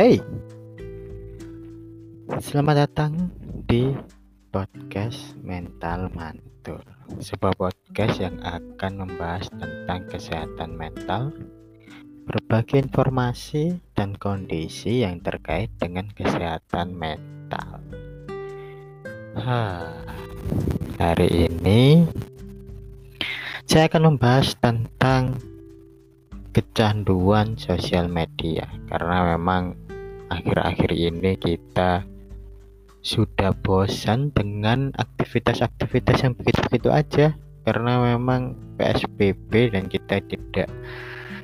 Hey, selamat datang di podcast Mental Mantul, sebuah podcast yang akan membahas tentang kesehatan mental, berbagai informasi dan kondisi yang terkait dengan kesehatan mental. Ha, hari ini saya akan membahas tentang kecanduan sosial media karena memang akhir-akhir ini kita sudah bosan dengan aktivitas-aktivitas yang begitu-begitu aja. Karena memang PSBB dan kita tidak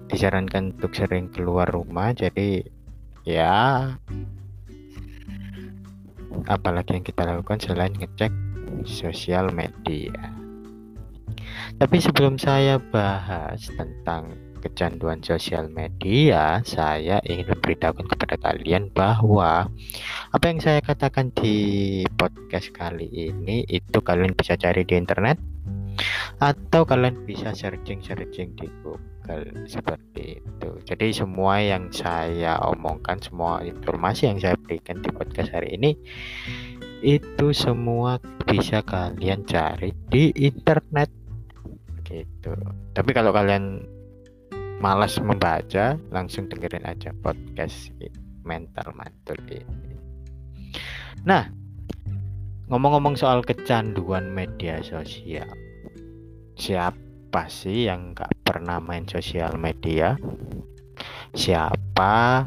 disarankan untuk sering keluar rumah jadi ya apalagi yang kita lakukan selain ngecek sosial media. Tapi sebelum saya bahas tentang kecanduan sosial media, saya ingin memberitahukan kepada kalian bahwa apa yang saya katakan di podcast kali ini itu kalian bisa cari di internet atau kalian bisa searching-searching di Google seperti itu. Jadi semua yang saya omongkan, semua informasi yang saya berikan di podcast hari ini itu semua bisa kalian cari di internet gitu. Tapi kalau kalian malas membaca, langsung dengerin aja podcast mental mantul ini. Nah, ngomong-ngomong soal kecanduan media sosial, siapa sih yang nggak pernah main sosial media? Siapa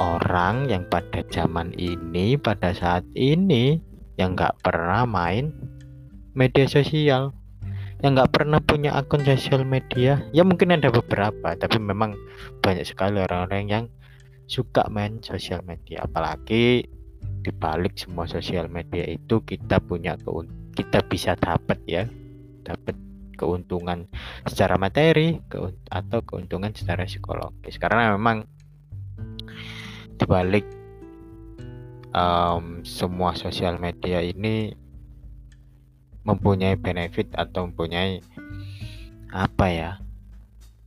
orang yang pada zaman ini, pada saat ini, yang nggak pernah main media sosial? Yang nggak pernah punya akun sosial media. Ya mungkin ada beberapa tapi memang banyak sekali orang-orang yang suka main sosial media. Apalagi di balik semua sosial media itu kita punya kita bisa dapat ya dapat keuntungan secara materi keun atau keuntungan secara psikologis. Karena memang di balik um, semua sosial media ini mempunyai benefit atau mempunyai apa ya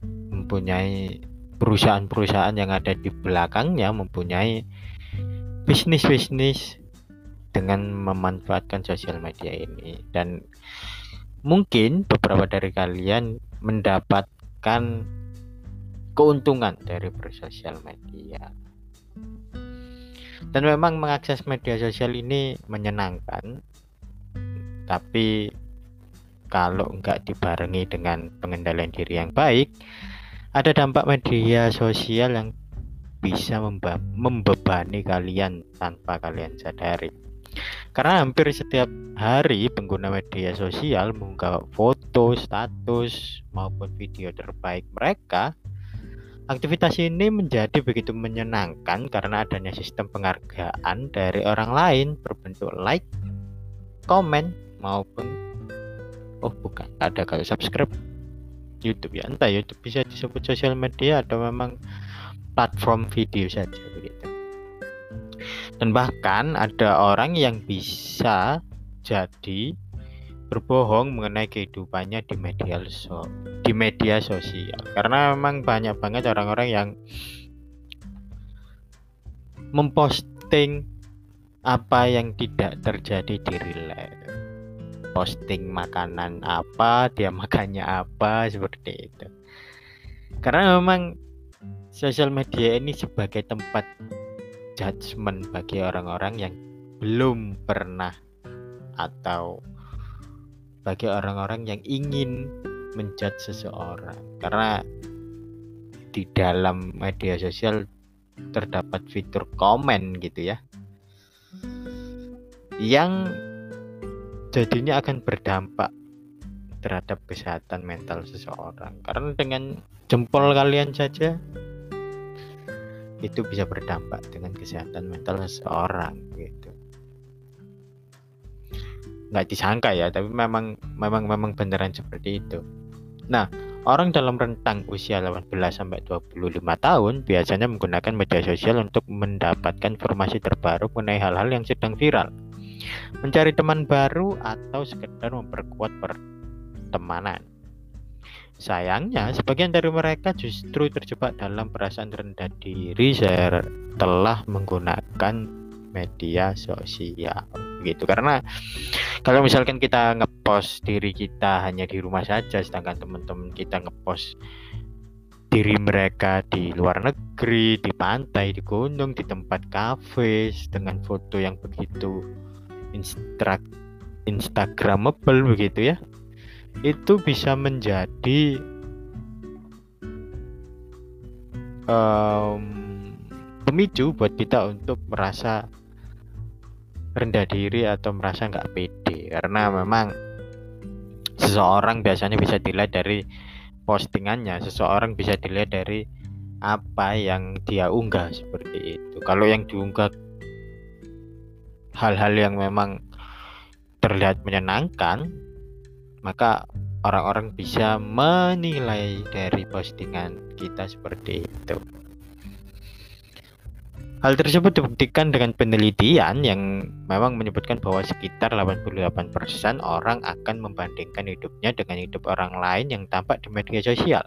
mempunyai perusahaan-perusahaan yang ada di belakangnya mempunyai bisnis-bisnis dengan memanfaatkan sosial media ini. Dan mungkin beberapa dari kalian mendapatkan keuntungan dari bersosial media. Dan memang mengakses media sosial ini menyenangkan tapi kalau nggak dibarengi dengan pengendalian diri yang baik ada dampak media sosial yang bisa membebani kalian tanpa kalian sadari. Karena hampir setiap hari pengguna media sosial mengunggah foto, status maupun video terbaik mereka Aktivitas ini menjadi begitu menyenangkan karena adanya sistem penghargaan dari orang lain berbentuk like, komen, maupun oh bukan ada kalau subscribe YouTube ya. Entah YouTube bisa disebut sosial media atau memang platform video saja begitu. Dan bahkan ada orang yang bisa jadi berbohong mengenai kehidupannya di media so di media sosial. Karena memang banyak banget orang-orang yang memposting apa yang tidak terjadi di real life posting makanan apa dia makannya apa seperti itu. Karena memang sosial media ini sebagai tempat judgement bagi orang-orang yang belum pernah atau bagi orang-orang yang ingin menjudge seseorang. Karena di dalam media sosial terdapat fitur komen gitu ya yang jadinya akan berdampak terhadap kesehatan mental seseorang. Karena dengan jempol kalian saja itu bisa berdampak dengan kesehatan mental seseorang gitu. Nggak disangka ya tapi memang memang memang beneran seperti itu. Nah orang dalam rentang usia 18 sampai 25 tahun biasanya menggunakan media sosial untuk mendapatkan informasi terbaru mengenai hal-hal yang sedang viral mencari teman baru atau sekedar memperkuat pertemanan. Sayangnya, sebagian dari mereka justru terjebak dalam perasaan rendah diri setelah menggunakan media sosial gitu karena kalau misalkan kita ngepost diri kita hanya di rumah saja sedangkan teman-teman kita ngepost diri mereka di luar negeri, di pantai, di gunung, di tempat kafe dengan foto yang begitu instra instagramable begitu ya. Itu bisa menjadi um, pemicu buat kita untuk merasa rendah diri atau merasa nggak pede. Karena memang seseorang biasanya bisa dilihat dari postingannya. Seseorang bisa dilihat dari apa yang dia unggah seperti itu. Kalau yang diunggah hal-hal yang memang terlihat menyenangkan maka orang-orang bisa menilai dari postingan kita seperti itu Hal tersebut dibuktikan dengan penelitian yang memang menyebutkan bahwa sekitar 88% orang akan membandingkan hidupnya dengan hidup orang lain yang tampak di media sosial.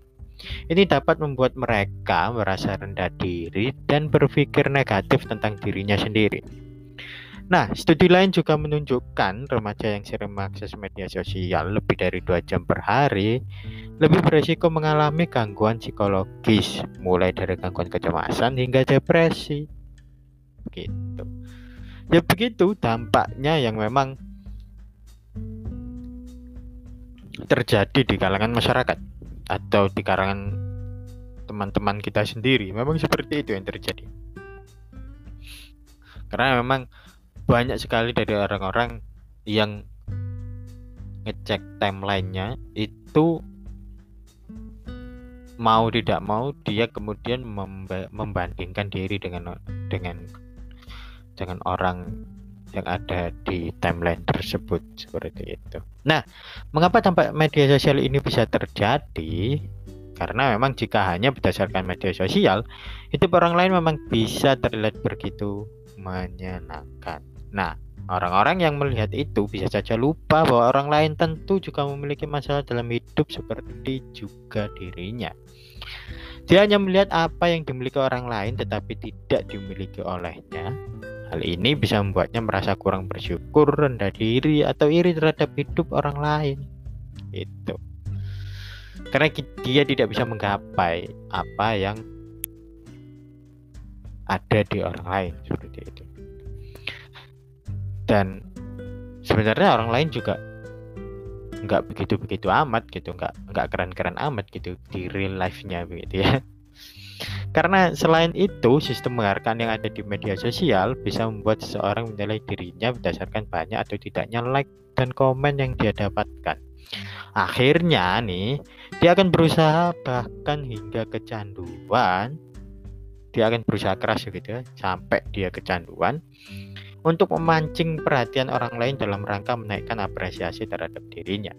Ini dapat membuat mereka merasa rendah diri dan berpikir negatif tentang dirinya sendiri. Nah, studi lain juga menunjukkan remaja yang sering mengakses media sosial lebih dari dua jam per hari lebih beresiko mengalami gangguan psikologis, mulai dari gangguan kecemasan hingga depresi. Gitu ya begitu dampaknya yang memang terjadi di kalangan masyarakat atau di kalangan teman-teman kita sendiri. Memang seperti itu yang terjadi. Karena memang banyak sekali dari orang-orang yang ngecek timelinenya itu mau tidak mau dia kemudian membandingkan diri dengan dengan dengan orang yang ada di timeline tersebut seperti itu. Nah, mengapa dampak media sosial ini bisa terjadi? Karena memang jika hanya berdasarkan media sosial, hidup orang lain memang bisa terlihat begitu menyenangkan. Nah, orang-orang yang melihat itu bisa saja lupa bahwa orang lain tentu juga memiliki masalah dalam hidup seperti juga dirinya. Dia hanya melihat apa yang dimiliki orang lain tetapi tidak dimiliki olehnya Hal ini bisa membuatnya merasa kurang bersyukur, rendah diri, atau iri terhadap hidup orang lain. Itu. Karena dia tidak bisa menggapai apa yang ada di orang lain seperti itu. Dan sebenarnya orang lain juga nggak begitu begitu amat gitu, nggak nggak keren keren amat gitu di real life-nya begitu ya. Karena selain itu, sistem penghargaan yang ada di media sosial bisa membuat seseorang menilai dirinya berdasarkan banyak atau tidaknya like dan komen yang dia dapatkan. Akhirnya nih, dia akan berusaha bahkan hingga kecanduan. Dia akan berusaha keras gitu ya, sampai dia kecanduan untuk memancing perhatian orang lain dalam rangka menaikkan apresiasi terhadap dirinya.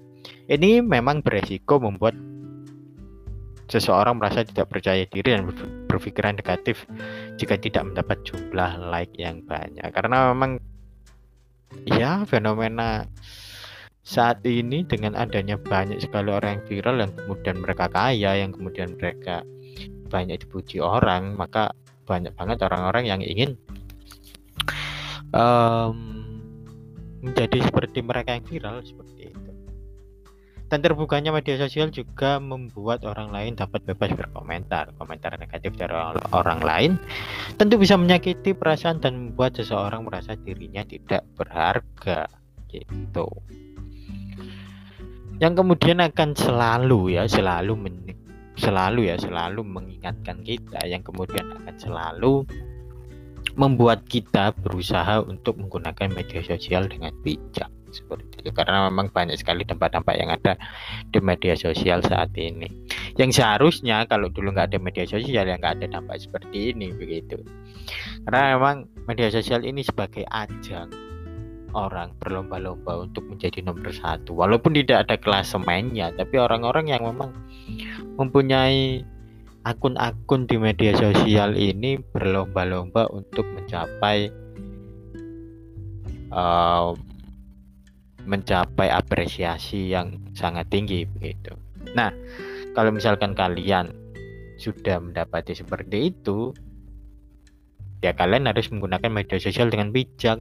Ini memang beresiko membuat seseorang merasa tidak percaya diri dan berpikiran negatif jika tidak mendapat jumlah like yang banyak karena memang ya fenomena saat ini dengan adanya banyak sekali orang yang viral yang kemudian mereka kaya yang kemudian mereka banyak dipuji orang maka banyak banget orang-orang yang ingin um, menjadi seperti mereka yang viral seperti itu dan terbukanya media sosial juga membuat orang lain dapat bebas berkomentar. Komentar negatif dari orang lain tentu bisa menyakiti perasaan dan membuat seseorang merasa dirinya tidak berharga gitu. Yang kemudian akan selalu ya, selalu selalu ya, selalu mengingatkan kita yang kemudian akan selalu membuat kita berusaha untuk menggunakan media sosial dengan bijak seperti itu. Karena memang banyak sekali dampak-dampak yang ada di media sosial saat ini. Yang seharusnya kalau dulu nggak ada media sosial yang nggak ada dampak seperti ini begitu. Karena memang media sosial ini sebagai ajang orang berlomba-lomba untuk menjadi nomor satu. Walaupun tidak ada klasemennya tapi orang-orang yang memang mempunyai akun-akun di media sosial ini berlomba-lomba untuk mencapai uh, mencapai apresiasi yang sangat tinggi begitu. Nah, kalau misalkan kalian sudah mendapati seperti itu ya kalian harus menggunakan media sosial dengan bijak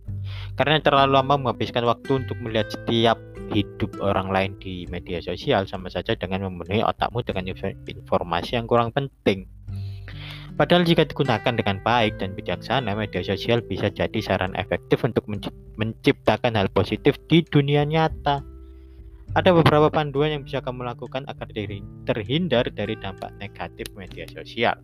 karena terlalu lama menghabiskan waktu untuk melihat setiap hidup orang lain di media sosial sama saja dengan memenuhi otakmu dengan informasi yang kurang penting Padahal jika digunakan dengan baik dan bijaksana, media sosial bisa jadi saran efektif untuk menciptakan hal positif di dunia nyata. Ada beberapa panduan yang bisa kamu lakukan agar terhindar dari dampak negatif media sosial.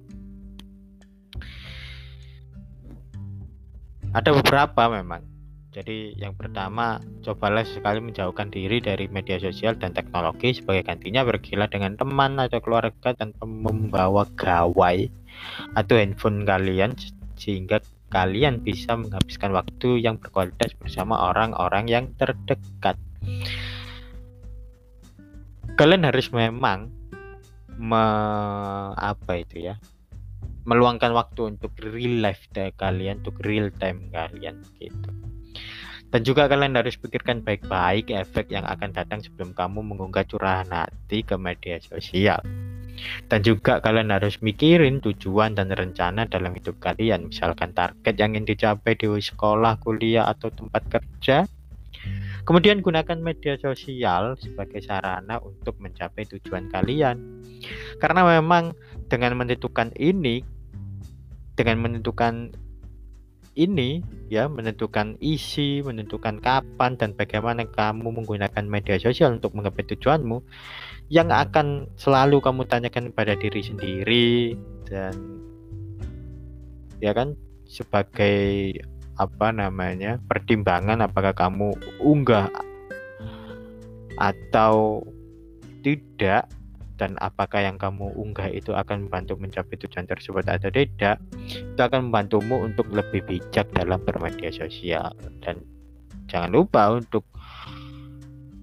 Ada beberapa memang. Jadi yang pertama, cobalah sekali menjauhkan diri dari media sosial dan teknologi sebagai gantinya bergila dengan teman atau keluarga tanpa membawa gawai atau handphone kalian sehingga kalian bisa menghabiskan waktu yang berkualitas bersama orang-orang yang terdekat. Kalian harus memang me, apa itu ya? Meluangkan waktu untuk real life kalian, untuk real time kalian gitu. Dan juga kalian harus pikirkan baik-baik efek yang akan datang sebelum kamu mengunggah curahan hati ke media sosial. Dan juga kalian harus mikirin tujuan dan rencana dalam hidup kalian, misalkan target yang ingin dicapai di sekolah, kuliah, atau tempat kerja. Kemudian gunakan media sosial sebagai sarana untuk mencapai tujuan kalian. Karena memang dengan menentukan ini, dengan menentukan ini ya menentukan isi, menentukan kapan dan bagaimana kamu menggunakan media sosial untuk menggapai tujuanmu yang akan selalu kamu tanyakan pada diri sendiri dan ya kan sebagai apa namanya pertimbangan apakah kamu unggah atau tidak dan apakah yang kamu unggah itu akan membantu mencapai tujuan tersebut atau tidak itu akan membantumu untuk lebih bijak dalam bermedia sosial. Dan jangan lupa untuk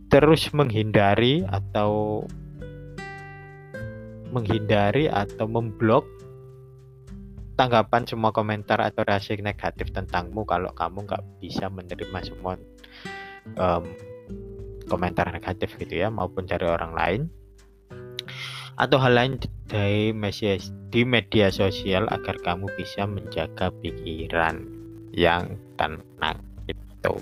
terus menghindari atau menghindari atau memblok tanggapan semua komentar atau reaksi negatif tentangmu kalau kamu nggak bisa menerima semua um, komentar negatif gitu ya maupun dari orang lain atau hal lain dari media, di media sosial agar kamu bisa menjaga pikiran yang tenang itu.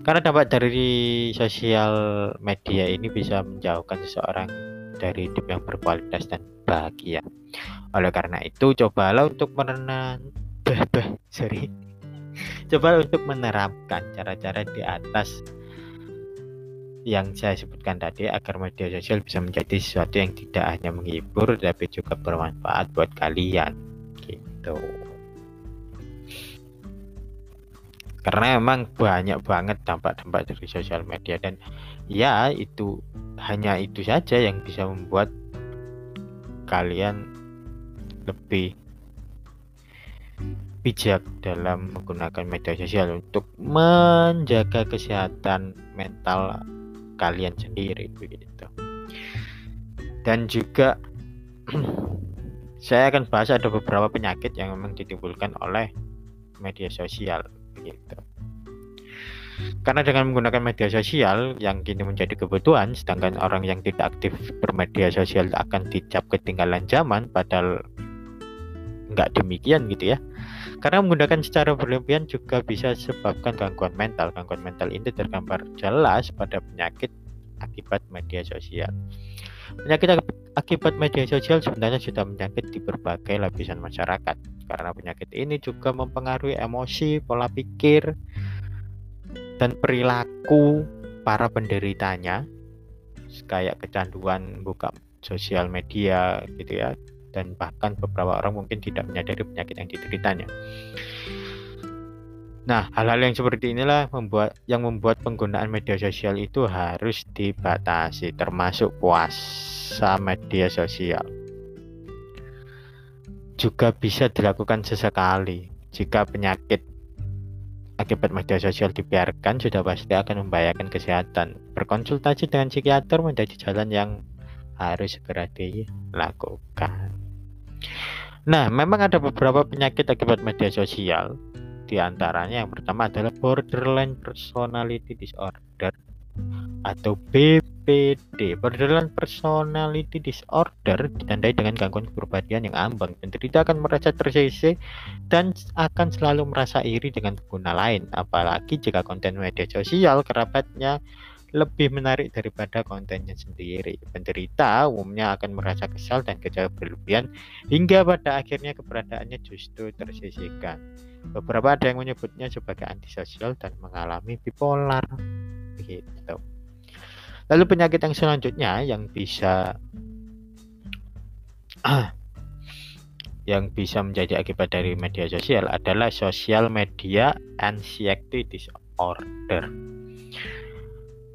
Karena dampak dari sosial media ini bisa menjauhkan seseorang dari hidup yang berkualitas dan bahagia. Oleh karena itu, cobalah untuk merenang, sorry, coba untuk menerapkan cara-cara di atas yang saya sebutkan tadi agar media sosial bisa menjadi sesuatu yang tidak hanya menghibur tapi juga bermanfaat buat kalian. Gitu. Karena memang banyak banget dampak-dampak dari sosial media dan ya itu hanya itu saja yang bisa membuat kalian lebih bijak dalam menggunakan media sosial untuk menjaga kesehatan mental kalian sendiri begitu. Dan juga saya akan bahas ada beberapa penyakit yang memang ditimbulkan oleh media sosial gitu karena dengan menggunakan media sosial yang kini menjadi kebutuhan sedangkan orang yang tidak aktif bermedia sosial akan dicap ketinggalan zaman padahal nggak demikian gitu ya karena menggunakan secara berlebihan juga bisa sebabkan gangguan mental. Gangguan mental ini tergambar jelas pada penyakit akibat media sosial. Penyakit akibat media sosial sebenarnya sudah menyakit di berbagai lapisan masyarakat. Karena penyakit ini juga mempengaruhi emosi, pola pikir, dan perilaku para penderitanya kayak kecanduan buka sosial media gitu ya dan bahkan beberapa orang mungkin tidak menyadari penyakit yang dideritanya. Nah, hal-hal yang seperti inilah membuat yang membuat penggunaan media sosial itu harus dibatasi, termasuk puasa media sosial. Juga bisa dilakukan sesekali jika penyakit akibat media sosial dibiarkan sudah pasti akan membahayakan kesehatan. Berkonsultasi dengan psikiater menjadi jalan yang harus segera dilakukan. Nah, memang ada beberapa penyakit akibat media sosial. Di antaranya yang pertama adalah borderline personality disorder atau BPD. Borderline personality disorder ditandai dengan gangguan kepribadian yang ambang. Penderita akan merasa tersisih dan akan selalu merasa iri dengan pengguna lain, apalagi jika konten media sosial kerabatnya lebih menarik daripada kontennya sendiri. Penderita umumnya akan merasa kesal dan kecewa berlebihan hingga pada akhirnya keberadaannya justru tersisihkan. Beberapa ada yang menyebutnya sebagai antisosial dan mengalami bipolar. Begitu. Lalu penyakit yang selanjutnya yang bisa yang bisa menjadi akibat dari media sosial adalah social media anxiety disorder.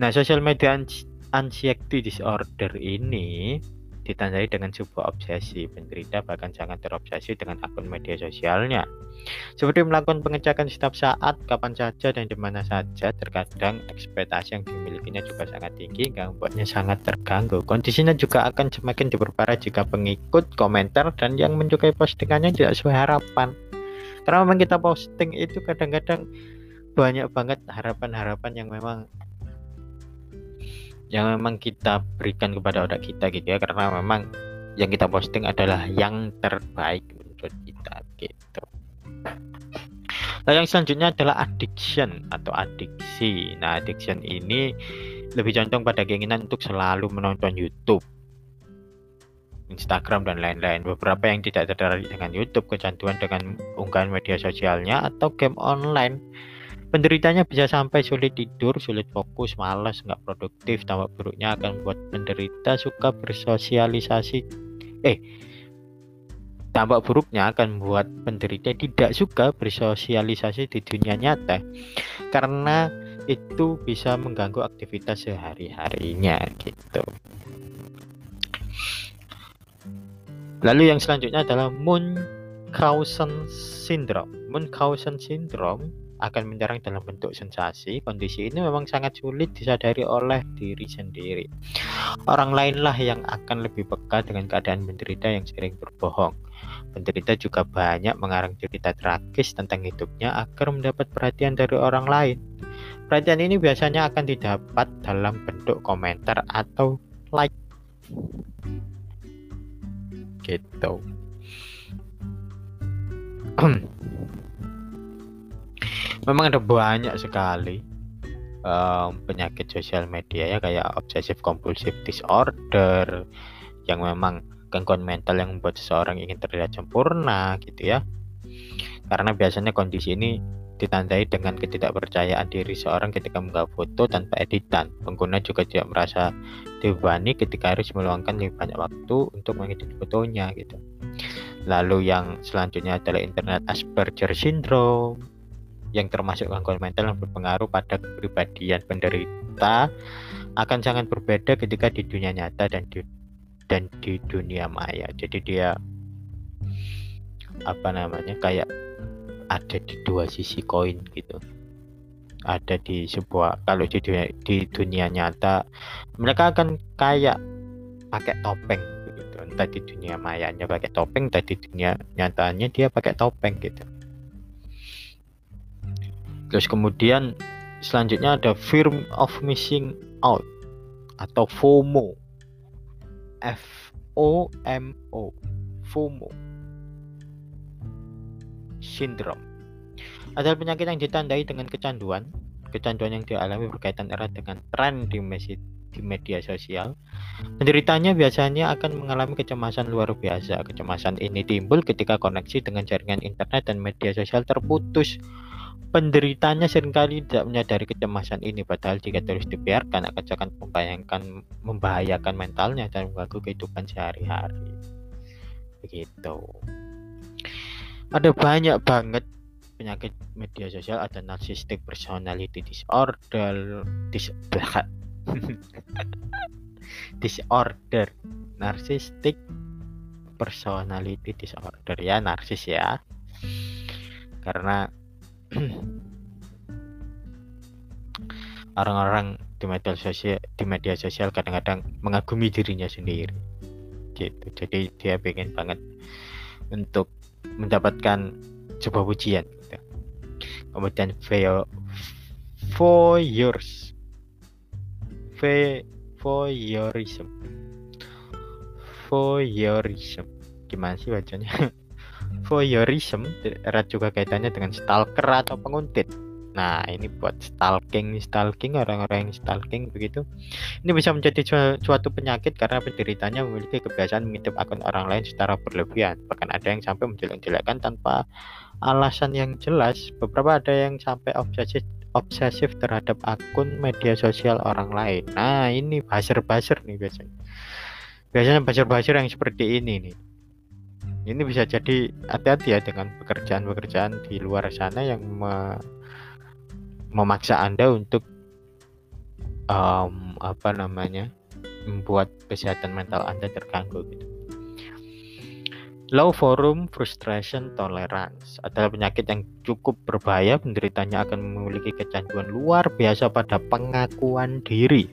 Nah, social media anxiety disorder ini ditandai dengan sebuah obsesi. Penderita bahkan sangat terobsesi dengan akun media sosialnya. Seperti melakukan pengecekan setiap saat, kapan saja dan di mana saja. Terkadang ekspektasi yang dimilikinya juga sangat tinggi, hingga membuatnya sangat terganggu. Kondisinya juga akan semakin diperparah jika pengikut, komentar, dan yang menyukai postingannya tidak sesuai harapan. Karena memang kita posting itu kadang-kadang banyak banget harapan-harapan yang memang yang memang kita berikan kepada otak kita gitu ya karena memang yang kita posting adalah yang terbaik menurut kita gitu. Nah, yang selanjutnya adalah addiction atau adiksi. Nah, addiction ini lebih condong pada keinginan untuk selalu menonton YouTube, Instagram dan lain-lain. Beberapa yang tidak tertarik dengan YouTube, kecanduan dengan unggahan media sosialnya atau game online Penderitanya bisa sampai sulit tidur, sulit fokus, malas, nggak produktif. Dampak buruknya akan membuat penderita suka bersosialisasi. Eh, dampak buruknya akan membuat penderita tidak suka bersosialisasi di dunia nyata karena itu bisa mengganggu aktivitas sehari-harinya gitu. Lalu yang selanjutnya adalah Munchausen syndrome. Munchausen syndrome akan menyerang dalam bentuk sensasi. Kondisi ini memang sangat sulit disadari oleh diri sendiri. Orang lainlah yang akan lebih peka dengan keadaan penderita yang sering berbohong. Penderita juga banyak mengarang cerita tragis tentang hidupnya agar mendapat perhatian dari orang lain. Perhatian ini biasanya akan didapat dalam bentuk komentar atau like. Gitu. memang ada banyak sekali um, penyakit sosial media ya kayak obsesif kompulsif disorder yang memang gangguan mental yang membuat seseorang ingin terlihat sempurna gitu ya karena biasanya kondisi ini ditandai dengan ketidakpercayaan diri seorang ketika menggak foto tanpa editan. Pengguna juga tidak merasa dibebani ketika harus meluangkan lebih banyak waktu untuk mengedit fotonya gitu. Lalu yang selanjutnya adalah internet Asperger syndrome yang termasuk gangguan mental yang berpengaruh pada kepribadian penderita akan sangat berbeda ketika di dunia nyata dan di dan di dunia maya. Jadi dia apa namanya kayak ada di dua sisi koin gitu. Ada di sebuah kalau di dunia, di dunia nyata mereka akan kayak pakai topeng gitu. Entah di dunia mayanya pakai topeng, tadi dunia nyatanya dia pakai topeng gitu. Terus kemudian selanjutnya ada fear of missing out atau FOMO. F O M O. FOMO. Syndrome. Adalah penyakit yang ditandai dengan kecanduan. Kecanduan yang dialami berkaitan erat dengan tren di media, di media sosial. Penderitanya biasanya akan mengalami kecemasan luar biasa. Kecemasan ini timbul ketika koneksi dengan jaringan internet dan media sosial terputus Penderitanya sering kali tidak menyadari kecemasan ini, padahal jika terus dibiarkan akan sangat membayangkan, membahayakan mentalnya dan mengganggu kehidupan sehari-hari. Begitu. Ada banyak banget penyakit media sosial, ada narcissistic personality disorder, dis disorder, narcissistic personality disorder ya, narsis ya. Karena orang-orang di media sosial di media sosial kadang-kadang mengagumi dirinya sendiri. Gitu. Jadi dia pengen banget untuk mendapatkan sebuah pujian gitu. kemudian for for years voyeurism voyeurism gimana sih bacanya voyeurism erat juga kaitannya dengan stalker atau penguntit Nah, ini buat stalking, stalking orang-orang yang stalking begitu. Ini bisa menjadi suatu penyakit karena penderitanya memiliki kebiasaan mengintip akun orang lain secara berlebihan. Bahkan ada yang sampai menjelek-jelekkan tanpa alasan yang jelas. Beberapa ada yang sampai obsesif obsesif terhadap akun media sosial orang lain. Nah, ini buzzer-buzzer nih biasanya. Biasanya buzzer-buzzer yang seperti ini nih. Ini bisa jadi hati-hati ya dengan pekerjaan-pekerjaan di luar sana yang me memaksa Anda untuk um, apa namanya membuat kesehatan mental Anda terganggu gitu. Low forum frustration tolerance adalah penyakit yang cukup berbahaya. Penderitanya akan memiliki kecanduan luar biasa pada pengakuan diri.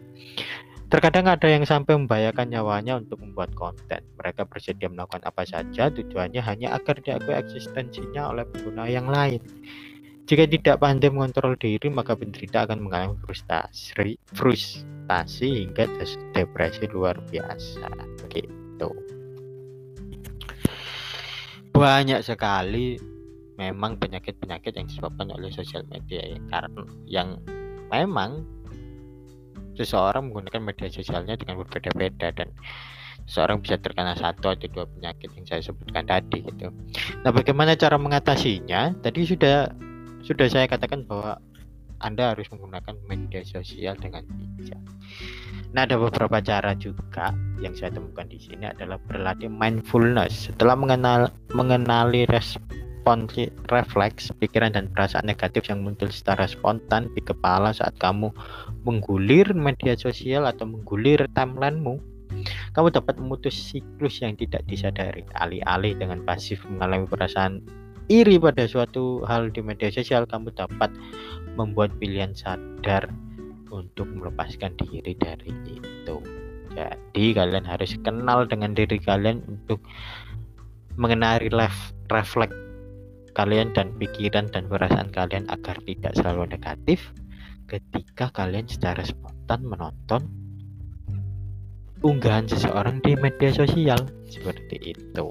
Terkadang ada yang sampai membahayakan nyawanya untuk membuat konten. Mereka bersedia melakukan apa saja, tujuannya hanya agar diakui eksistensinya oleh pengguna yang lain. Jika tidak pandai mengontrol diri, maka penderita akan mengalami frustasi, frustasi hingga depresi luar biasa. Begitu. Banyak sekali memang penyakit-penyakit yang disebabkan oleh sosial media ya, karena yang memang seseorang menggunakan media sosialnya dengan berbeda-beda dan seseorang bisa terkena satu atau dua penyakit yang saya sebutkan tadi gitu. Nah, bagaimana cara mengatasinya? Tadi sudah sudah saya katakan bahwa Anda harus menggunakan media sosial dengan bijak. Nah, ada beberapa cara juga yang saya temukan di sini adalah berlatih mindfulness. Setelah mengenal mengenali respon refleks, pikiran dan perasaan negatif yang muncul secara spontan di kepala saat kamu menggulir media sosial atau menggulir timelinemu, kamu dapat memutus siklus yang tidak disadari. Alih-alih dengan pasif mengalami perasaan iri pada suatu hal di media sosial, kamu dapat membuat pilihan sadar untuk melepaskan diri dari itu. Jadi kalian harus kenal dengan diri kalian untuk mengenali refleks kalian dan pikiran dan perasaan kalian agar tidak selalu negatif ketika kalian secara spontan menonton unggahan seseorang di media sosial. Seperti itu.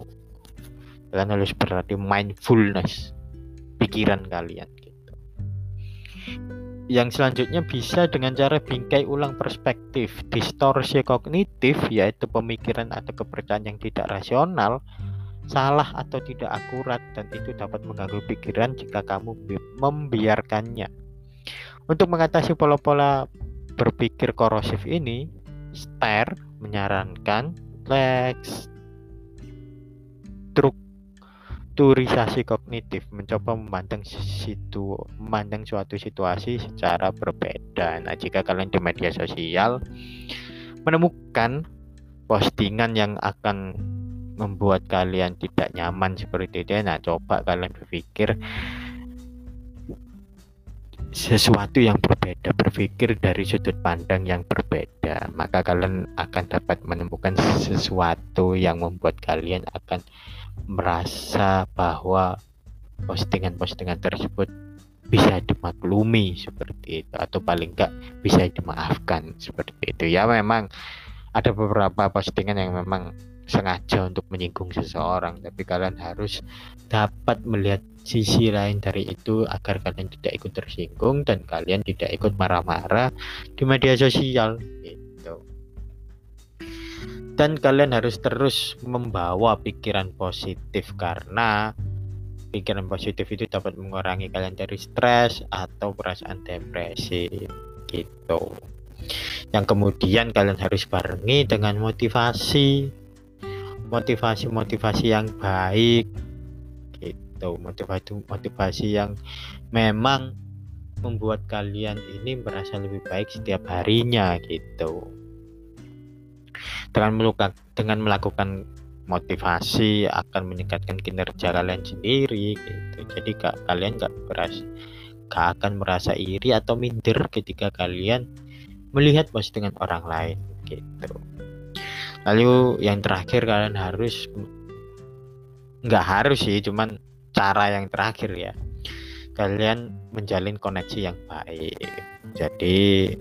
Kalian harus berarti mindfulness pikiran kalian gitu. Yang selanjutnya bisa dengan cara bingkai ulang perspektif. Distorsi kognitif yaitu pemikiran atau kepercayaan yang tidak rasional salah atau tidak akurat dan itu dapat mengganggu pikiran jika kamu membiarkannya untuk mengatasi pola-pola berpikir korosif ini Ster menyarankan Lex truk Turisasi kognitif mencoba memandang situ memandang suatu situasi secara berbeda. Nah, jika kalian di media sosial menemukan postingan yang akan membuat kalian tidak nyaman seperti itu, nah coba kalian berpikir sesuatu yang berbeda, berpikir dari sudut pandang yang berbeda, maka kalian akan dapat menemukan sesuatu yang membuat kalian akan merasa bahwa postingan-postingan tersebut bisa dimaklumi seperti itu atau paling enggak bisa dimaafkan seperti itu. Ya memang ada beberapa postingan yang memang sengaja untuk menyinggung seseorang tapi kalian harus dapat melihat sisi lain dari itu agar kalian tidak ikut tersinggung dan kalian tidak ikut marah-marah di media sosial dan kalian harus terus membawa pikiran positif karena pikiran positif itu dapat mengurangi kalian dari stres atau perasaan depresi gitu. Yang kemudian kalian harus barengi dengan motivasi motivasi-motivasi yang baik gitu. Motivasi motivasi yang memang membuat kalian ini merasa lebih baik setiap harinya gitu. Dengan melakukan dengan melakukan motivasi akan meningkatkan kinerja kalian sendiri gitu. Jadi kak kalian gak merasa gak akan merasa iri atau minder ketika kalian melihat postingan orang lain gitu lalu yang terakhir kalian harus nggak harus sih cuman cara yang terakhir ya. Kalian menjalin koneksi yang baik. Jadi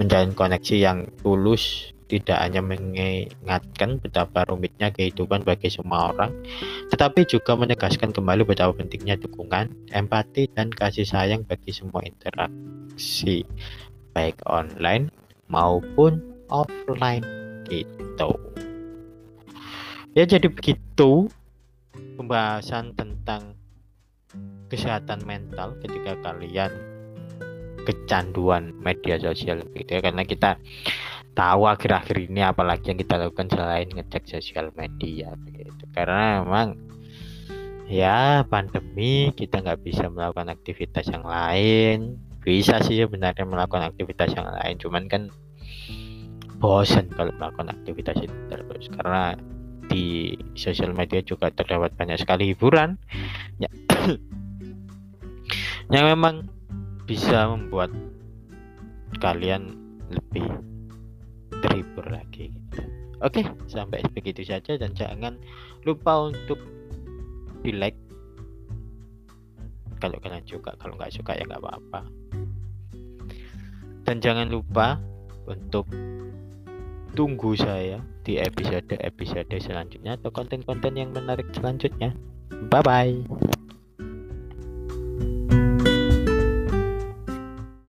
menjalin koneksi yang tulus tidak hanya mengingatkan betapa rumitnya kehidupan bagi semua orang, tetapi juga menegaskan kembali betapa pentingnya dukungan, empati, dan kasih sayang bagi semua interaksi, baik online maupun offline gitu. Ya jadi begitu pembahasan tentang kesehatan mental ketika kalian kecanduan media sosial gitu ya. Karena kita tahu akhir-akhir ini apalagi yang kita lakukan selain ngecek sosial media gitu. Karena memang ya pandemi kita nggak bisa melakukan aktivitas yang lain. Bisa sih sebenarnya melakukan aktivitas yang lain. Cuman kan bosan kalau melakukan aktivitas itu terus. Karena di sosial media juga terdapat banyak sekali hiburan. Ya. Yang memang bisa membuat kalian lebih terhibur lagi oke sampai begitu saja dan jangan lupa untuk di like kalau kalian suka kalau nggak suka ya nggak apa-apa. Dan jangan lupa untuk tunggu saya di episode-episode selanjutnya atau konten-konten yang menarik selanjutnya. Bye bye